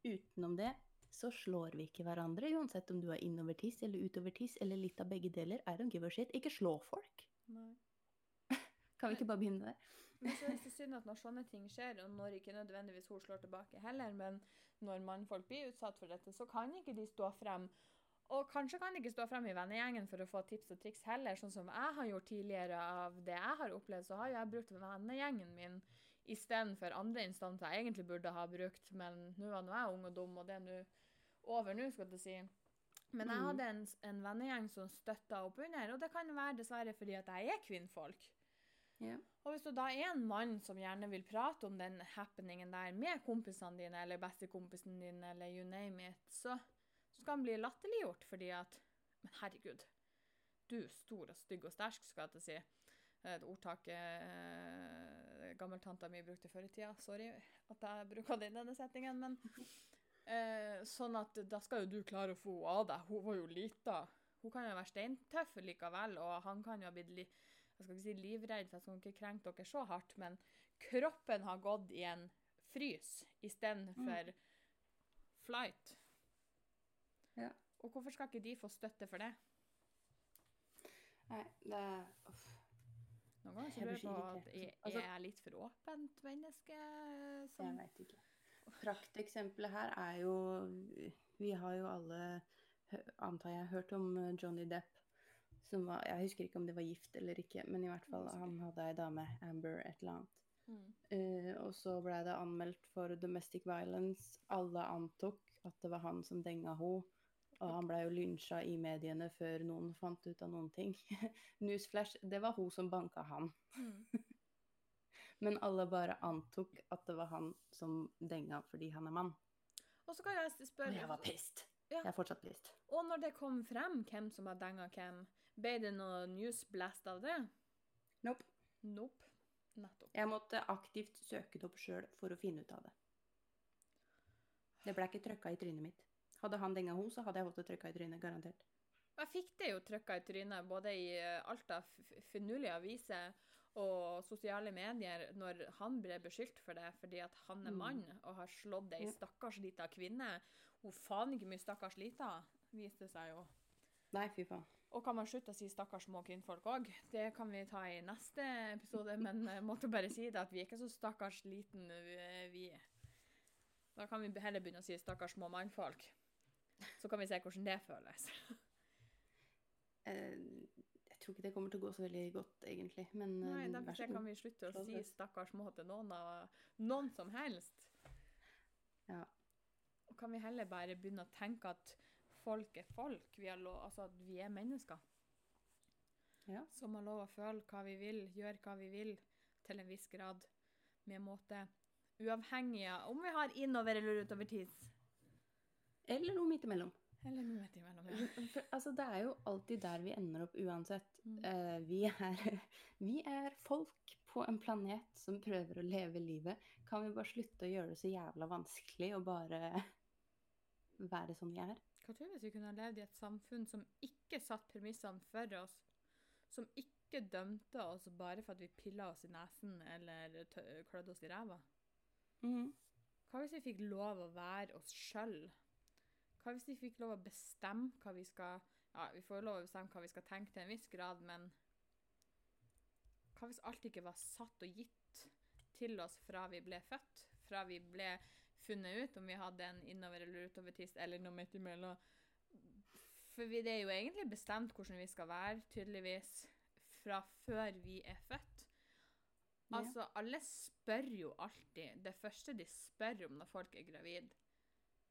Utenom det så slår vi ikke hverandre, uansett om du er innovertiss eller utovertiss eller litt av begge deler. I don't give a shit. Ikke slå folk. Kan vi ikke bare begynne der? Men så er det så synd at når sånne ting skjer, og når ikke nødvendigvis hun slår tilbake heller, men når mannfolk blir utsatt for dette, så kan ikke de stå frem. Og kanskje kan de ikke stå frem i vennegjengen for å få tips og triks heller, sånn som jeg har gjort tidligere av det jeg har opplevd, så har jeg brukt vennegjengen min istedenfor andre instanser jeg egentlig burde ha brukt, men nå var nå jeg ung og dum, og det er nå over nå, skal du si. Men jeg Mm. hadde en, en vennegjeng som støtta opp under, og det kan være dessverre fordi at jeg er kvinnfolk. Ja. Og hvis du da er en mann som gjerne vil prate om den happeningen der med kompisene dine, eller bestekompisen din, eller you name it, så, skal han bli latterliggjort fordi at Men herregud, du stor og stygg og sterk, skal jeg til å si. Et ordtak eh, gammeltanta mi brukte før i tida. Sorry at jeg bruker det i denne settingen, men eh, sånn at da skal jo du klare å få henne av deg. Hun var jo lita. Hun kan jo være steintøff likevel, og han kan jo ha blitt li jeg skal ikke si livredd, for jeg skal ikke krenke dere så hardt, men kroppen har gått i en frys istedenfor flight. Ja. Og hvorfor skal ikke de få støtte for det? Nei, det uff. Noen ganger så Jeg jeg på at jeg, altså. er litt for åpent menneske Jeg som veit ikke. Prakteksempelet her er jo Vi har jo alle, antar jeg, hørt om eh, Johnny Depp. Som var, jeg husker ikke om det var gift eller ikke, men i hvert fall han hadde ei dame, Amber et eller annet. mm. Uh, og så ble det anmeldt for domestic violence. Alle antok at det var han som denga henne. Og han ble jo lynsja i mediene før noen fant ut av noen ting. Newsflash, det var hun som banka han. Mm. Men alle bare antok at det var han som denga fordi han er mann. Og så kan jeg spørre Men jeg var pissed. Ja. Jeg er fortsatt pissed. Og når det kom frem hvem som har denga hvem, ble det noe newsblast av det? Nope. Nope. Nettopp. Jeg måtte aktivt søke det opp sjøl for å finne ut av det. Det ble ikke trykka i trynet mitt. Hadde han denga henne, så hadde jeg fått det trykka i trynet, garantert. Jeg fikk det jo trykka i trynet både i eh, alt av finurlige aviser og sosiale medier når han ble beskyldt for det fordi at han er Mm. mann og har slått ei stakkars lita kvinne. Hun faen ikke mye stakkars lita, viste det seg jo. Nei, fy faen. Og kan man slutte å si stakkars små kvinnfolk òg? Det kan vi ta i neste episode, men jeg måtte bare si det at vi er ikke så stakkars liten vi- er. Da kan vi heller begynne å si stakkars små mannfolk. Så kan vi se hvordan det føles. Eh, jeg tror ikke det kommer til å gå så veldig godt, egentlig. Men eh, Nei, derfor kan vi slutte å si. 'stakkars små' til noen, av, noen som helst. Ja. Og kan vi heller bare begynne å tenke at folk er folk, vi, lov, altså at vi er mennesker. Ja. Som har lov å føle hva vi vil, gjøre hva vi vil, til en viss grad, med en måte. Uavhengig av om vi har innover eller utover tid. Eller noe midt imellom. Eller noe midt imellom. Ja. For, altså, det er jo alltid der vi ender opp uansett. Mm. Uh, vi, er, vi er folk på en planet som prøver å leve livet. Kan vi bare slutte å gjøre det så jævla vanskelig og bare være som vi er? Hva tror du hvis vi kunne ha levd i et samfunn som ikke satt premissene for oss? Som ikke dømte oss bare for at vi pilla oss i nesen eller klødde oss i ræva? Mhm. Hva hvis vi fikk lov å være oss sjøl? Hva hvis vi fikk lov å bestemme hva vi skal Ja, vi får lov å bestemme hva vi skal tenke til en viss grad, men hva hvis alt ikke var satt og gitt til oss fra vi ble født? Fra vi ble funnet ut om vi hadde en innover- eller utovertiss eller noe midt imellom? For vi, det er jo egentlig bestemt hvordan vi skal være, tydeligvis, fra før vi er født. Ja. Altså, alle spør jo alltid Det første de spør om når folk er gravid,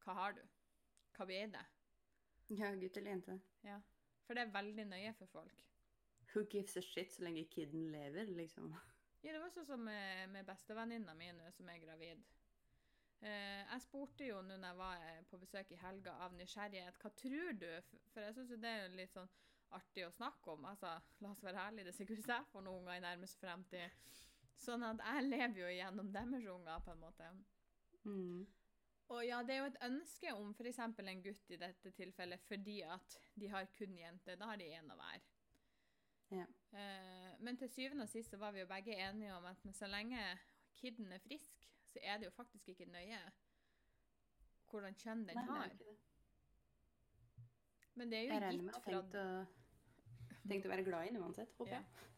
hva har du? Hva blir det? Ja, gutt eller jente. Ja. For det er veldig nøye for folk. Who gives a shit så lenge kiden lever, liksom? Ja, det var sånn som med, med bestevenninna mi nå, som er gravid. Eh, jeg spurte jo nå når jeg var eh, på besøk i helga av nysgjerrighet, hva tror du? For, jeg syns jo det er litt sånn artig å snakke om. Altså, la oss være ærlige, det er sikkert jeg får noen unger i nærmeste fremtid. Sånn at jeg lever jo gjennom deres unger, på en måte. Mm. Og ja, det er jo et ønske om f.eks. en gutt i dette tilfellet fordi at de har kun jenter. Da har de én av hver. Ja. Eh, men til syvende og sist så var vi jo begge enige om at så lenge kiden er frisk, så er det jo faktisk ikke nøye hvordan kjønn den Nei, har. det. Men det er jo Jeg regner med fra tenkt å, tenkt å være glad i den uansett, håper Ja. jeg.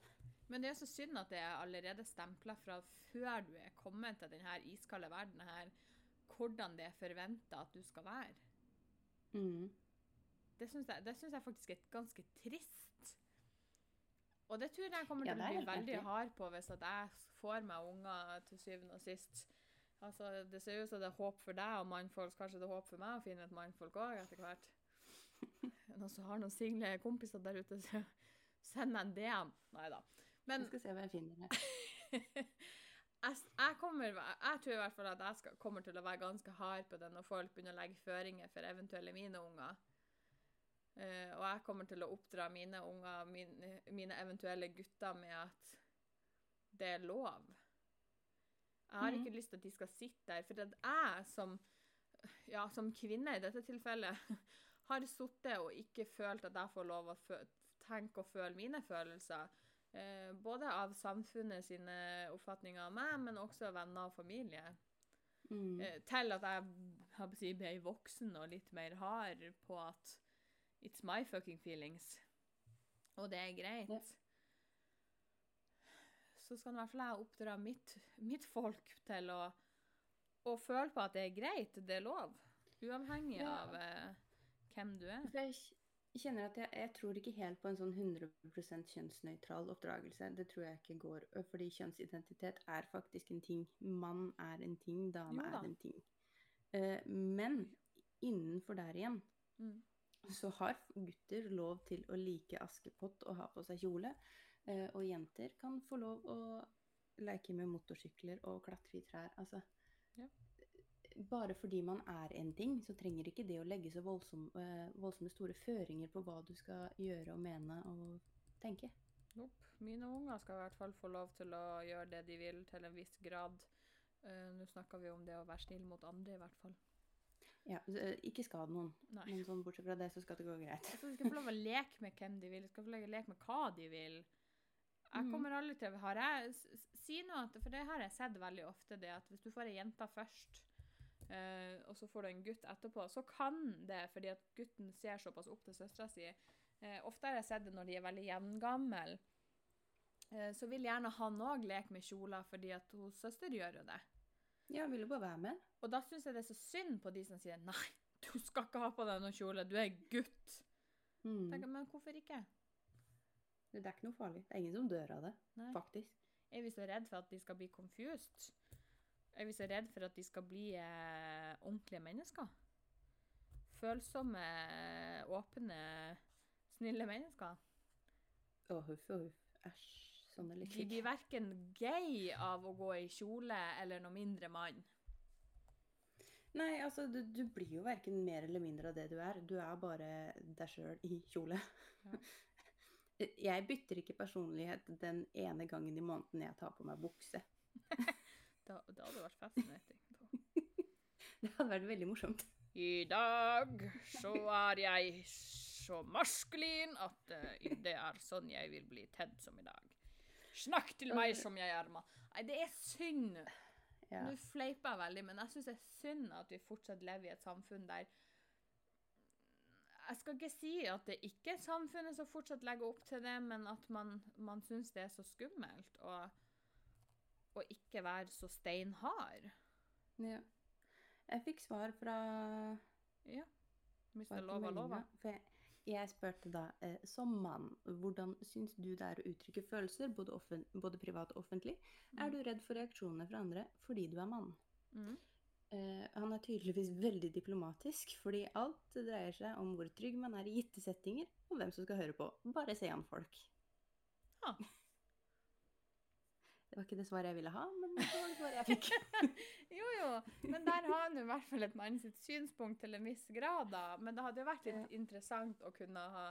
Men det er så synd at det er allerede stempla fra før du er kommet til denne iskalde verden her, hvordan det er forventa at du skal være. Mm. Det syns jeg, jeg faktisk er ganske trist. Og det tror jeg kommer til ja, å bli veldig hard på hvis jeg får meg unger til syvende og sist. Altså, Det ser ut som det er håp for deg og mannfolk. Kanskje det er håp for meg å finne et mannfolk òg etter hvert. Noen som har noen single kompiser der ute, så send meg en DM. Nei da. Men Jeg skal se hva jeg finner jeg, jeg, kommer, jeg tror i hvert fall at jeg skal, kommer til å være ganske hard på det når folk begynner å legge føringer for eventuelle mine unger. Uh, og jeg kommer til å oppdra mine unger, min, mine eventuelle gutter, med at det er lov. Jeg har Mhm. ikke lyst til at de skal sitte der, for at jeg som, ja, som kvinne i dette tilfellet har sittet og ikke følt at jeg får lov å tenke og føle mine følelser. Eh, både av samfunnet sine oppfatninger av meg, men også venner og familie. Mm. Eh, til at jeg si, ble voksen og litt mer hard på at it's my fucking feelings. Og det er greit. Så skal i hvert fall jeg oppdra mitt, mitt folk til å, å føle på at det er greit, det er lov. Uavhengig Ja. av eh, hvem du er. For jeg kjenner at jeg, jeg tror ikke helt på en sånn 100% kjønnsnøytral oppdragelse. Det tror jeg ikke går. Fordi kjønnsidentitet er faktisk en ting. Mann er en ting, dame da. er en ting. Eh, men innenfor der igjen Mm. så har gutter lov til å like Askepott og ha på seg kjole. Eh, og jenter kan få lov å leke med motorsykler og klatre i trær. Altså, Ja. bare fordi man er en ting, så trenger ikke det å legge så voldsom, eh, voldsomme store føringer på hva du skal gjøre og mene og tenke. Nope. Mine unger skal i hvert fall få lov til å gjøre det de vil, til en viss grad. Uh, Nå snakker vi om det å være snill mot andre, i hvert fall. Ja, ikke skad noen, Nei. men sånn bortsett fra det så skal det gå greit. Så de skal få lov å leke med hvem de vil, de skal få lov å leke med hva de vil. Jeg Mhm. kommer aldri til har jeg, Si noe, at, for det har jeg sett veldig ofte, det at hvis du får ei jente først, uh, og så får du en gutt etterpå, så kan det, fordi at gutten ser såpass opp til søstera si uh, Ofte har jeg sett det når de er veldig jevngamle. Uh, så vil gjerne han òg leke med kjoler, fordi at hos søster gjør jo det. Ja, vil du bare være med? Og da syns jeg det er så synd på de som sier nei, du skal ikke ha på deg noen kjole, du er gutt. Mm. Tenker, men hvorfor ikke? Det er ikke noe farlig. Det er ingen som dør av det, Nei. faktisk. Er vi så redd for at de skal bli confused? Er vi så redd for at de skal bli eh, ordentlige mennesker? Følsomme, åpne, snille mennesker? Å, huff og huff. Æsj. Sånn er litt De blir verken gay av å gå i kjole eller noe mindre mann. Nei, altså, du, du blir jo verken mer eller mindre av det du er. Du er bare deg sjøl i kjole. Ja. Jeg bytter ikke personlighet den ene gangen i måneden jeg tar på meg bukse. Da, det hadde vært fascinating. Det hadde vært veldig morsomt. I dag så er jeg så maskulin at eh, det er sånn jeg vil bli tedd som i dag. Snakk til meg som jeg er mann. Nei, det er synd. Ja. Nå fleiper jeg veldig, men jeg syns det er synd at vi fortsatt lever i et samfunn der Jeg skal ikke si at det ikke er samfunnet som fortsatt legger opp til det, men at man, man syns det er så skummelt å, å ikke være så steinhard. ja. Jeg fikk svar fra Ja. Hvis svar det er lov, er lov. For jeg, jeg spurte da, eh, som mann, hvordan syns du det er å uttrykke følelser, både, både privat og offentlig? Er du redd for reaksjonene fra andre fordi du er mann? Mm. Eh, han er tydeligvis veldig diplomatisk, fordi alt dreier seg om hvor trygg man er i gitte settinger, og hvem som skal høre på. Bare se an folk. Ja. Det var ikke det svaret jeg ville ha, men det var det svaret jeg fikk. Jo, jo, men der har han i hvert fall et mann sitt synspunkt til en viss grad, da. Men det hadde jo vært litt Ja. interessant å kunne ha,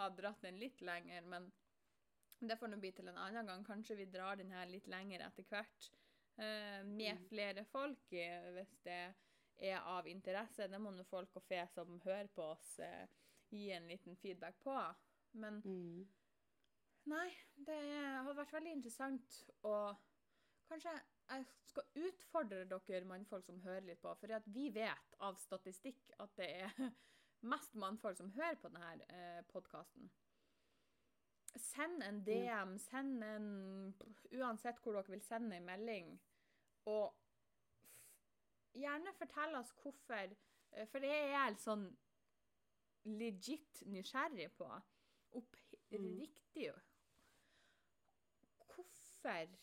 ha dratt den litt lenger. Men det får nå bli til en annen gang. Kanskje vi drar den her litt lenger etter hvert. Eh, med Mm. flere folk, eh, hvis det er av interesse. Det må nå folk og fe som hører på oss, eh, gi en liten feedback på. Men Mm. Nei, det hadde vært veldig interessant å Kanskje jeg skal utfordre dere mannfolk som hører litt på, for vi vet av statistikk at det er mest mannfolk som hører på denne eh, podkasten. Send en DM, send en Uansett hvor dere vil sende en melding, og gjerne fortell oss hvorfor eh, For det er jeg sånn legit nysgjerrig på. Mm. Oppriktig hvorfor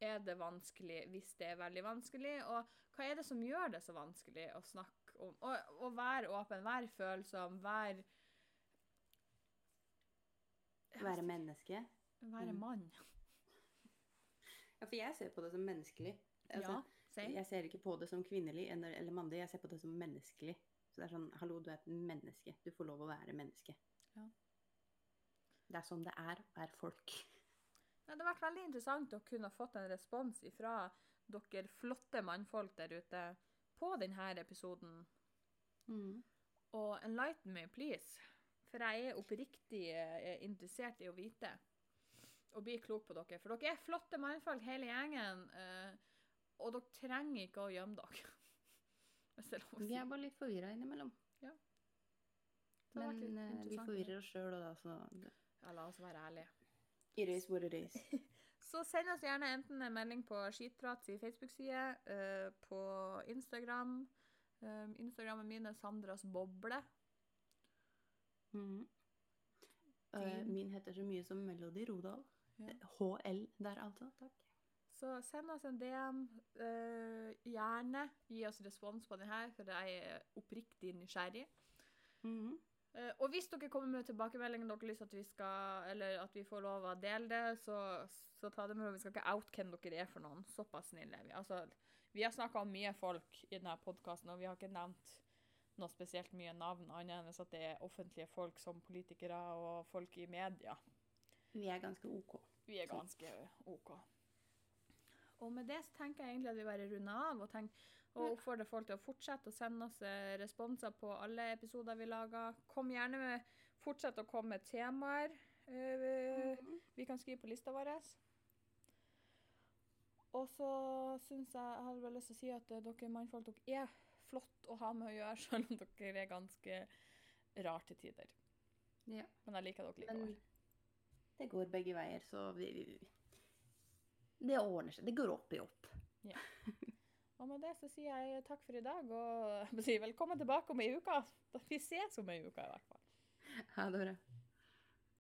er det vanskelig hvis det er veldig vanskelig, og hva er det som gjør det så vanskelig å snakke om å være åpen, være følsom, være Være menneske. Være Mm. mann. Ja, for jeg ser på det som menneskelig. Altså, ja. Jeg ser ikke på det som kvinnelig eller, eller mannlig, jeg ser på det som menneskelig. Så det er sånn, hallo, du er et menneske. Du får lov å være menneske. Ja. Det er sånn det er å være folk. Ja, det har vært veldig interessant å kunne fått en respons fra dere flotte mannfolk der ute på denne episoden. Mm. Og enlighten me, please. For jeg er oppriktig eh, interessert i å vite og bli klok på dere. For dere er flotte mannfolk, hele gjengen. eh, og dere trenger ikke å gjemme dere. Hvis det er lov å Vi er bare litt forvirra innimellom. Ja. Men eh, vi forvirrer oss sjøl, og da så Ja, la oss være ærlige. It is what it is. Så send oss gjerne enten en melding på Skitprat sin Facebook-side, uh, på Instagram. Um, Instagrammen min er Sandras boble. Mm. Uh, min heter så mye som Melody Rodal. Ja. HL der, altså. Takk. Så send oss en DM. Uh, gjerne gi oss respons på den her, for jeg er oppriktig nysgjerrig. Mm -hmm. uh, og hvis dere kommer med tilbakemeldinger dere lyst at vi skal, eller at vi får lov å dele det, så, så ta det med ro. Vi skal ikke out hvem dere er for noen. Såpass snille er vi. Altså, vi har snakka om mye folk i denne podkasten, og vi har ikke nevnt noe spesielt mye navn, annet enn at det er offentlige folk som politikere og folk i media. Vi er ganske OK. Vi er ganske OK. Og med det så tenker jeg egentlig at vi bare runder av og, tenk, og oppfordrer folk til å fortsette å sende oss eh, responser på alle episoder vi lager. Kom gjerne med Fortsett å komme med temaer eh, vi kan skrive på lista vår. Og så syns jeg jeg hadde bare lyst til å si at eh, dere mannfolk dere er flott å ha med å gjøre, selv om dere er ganske rare til tider. Ja. Men jeg liker dere likevel. Men det går begge veier, så vi, vi Det ordner seg. Det går opp i opp. Og med det så sier jeg takk for i dag, og velkommen tilbake om ei uke. Vi ses om ei uke i hvert fall. Ha det bra.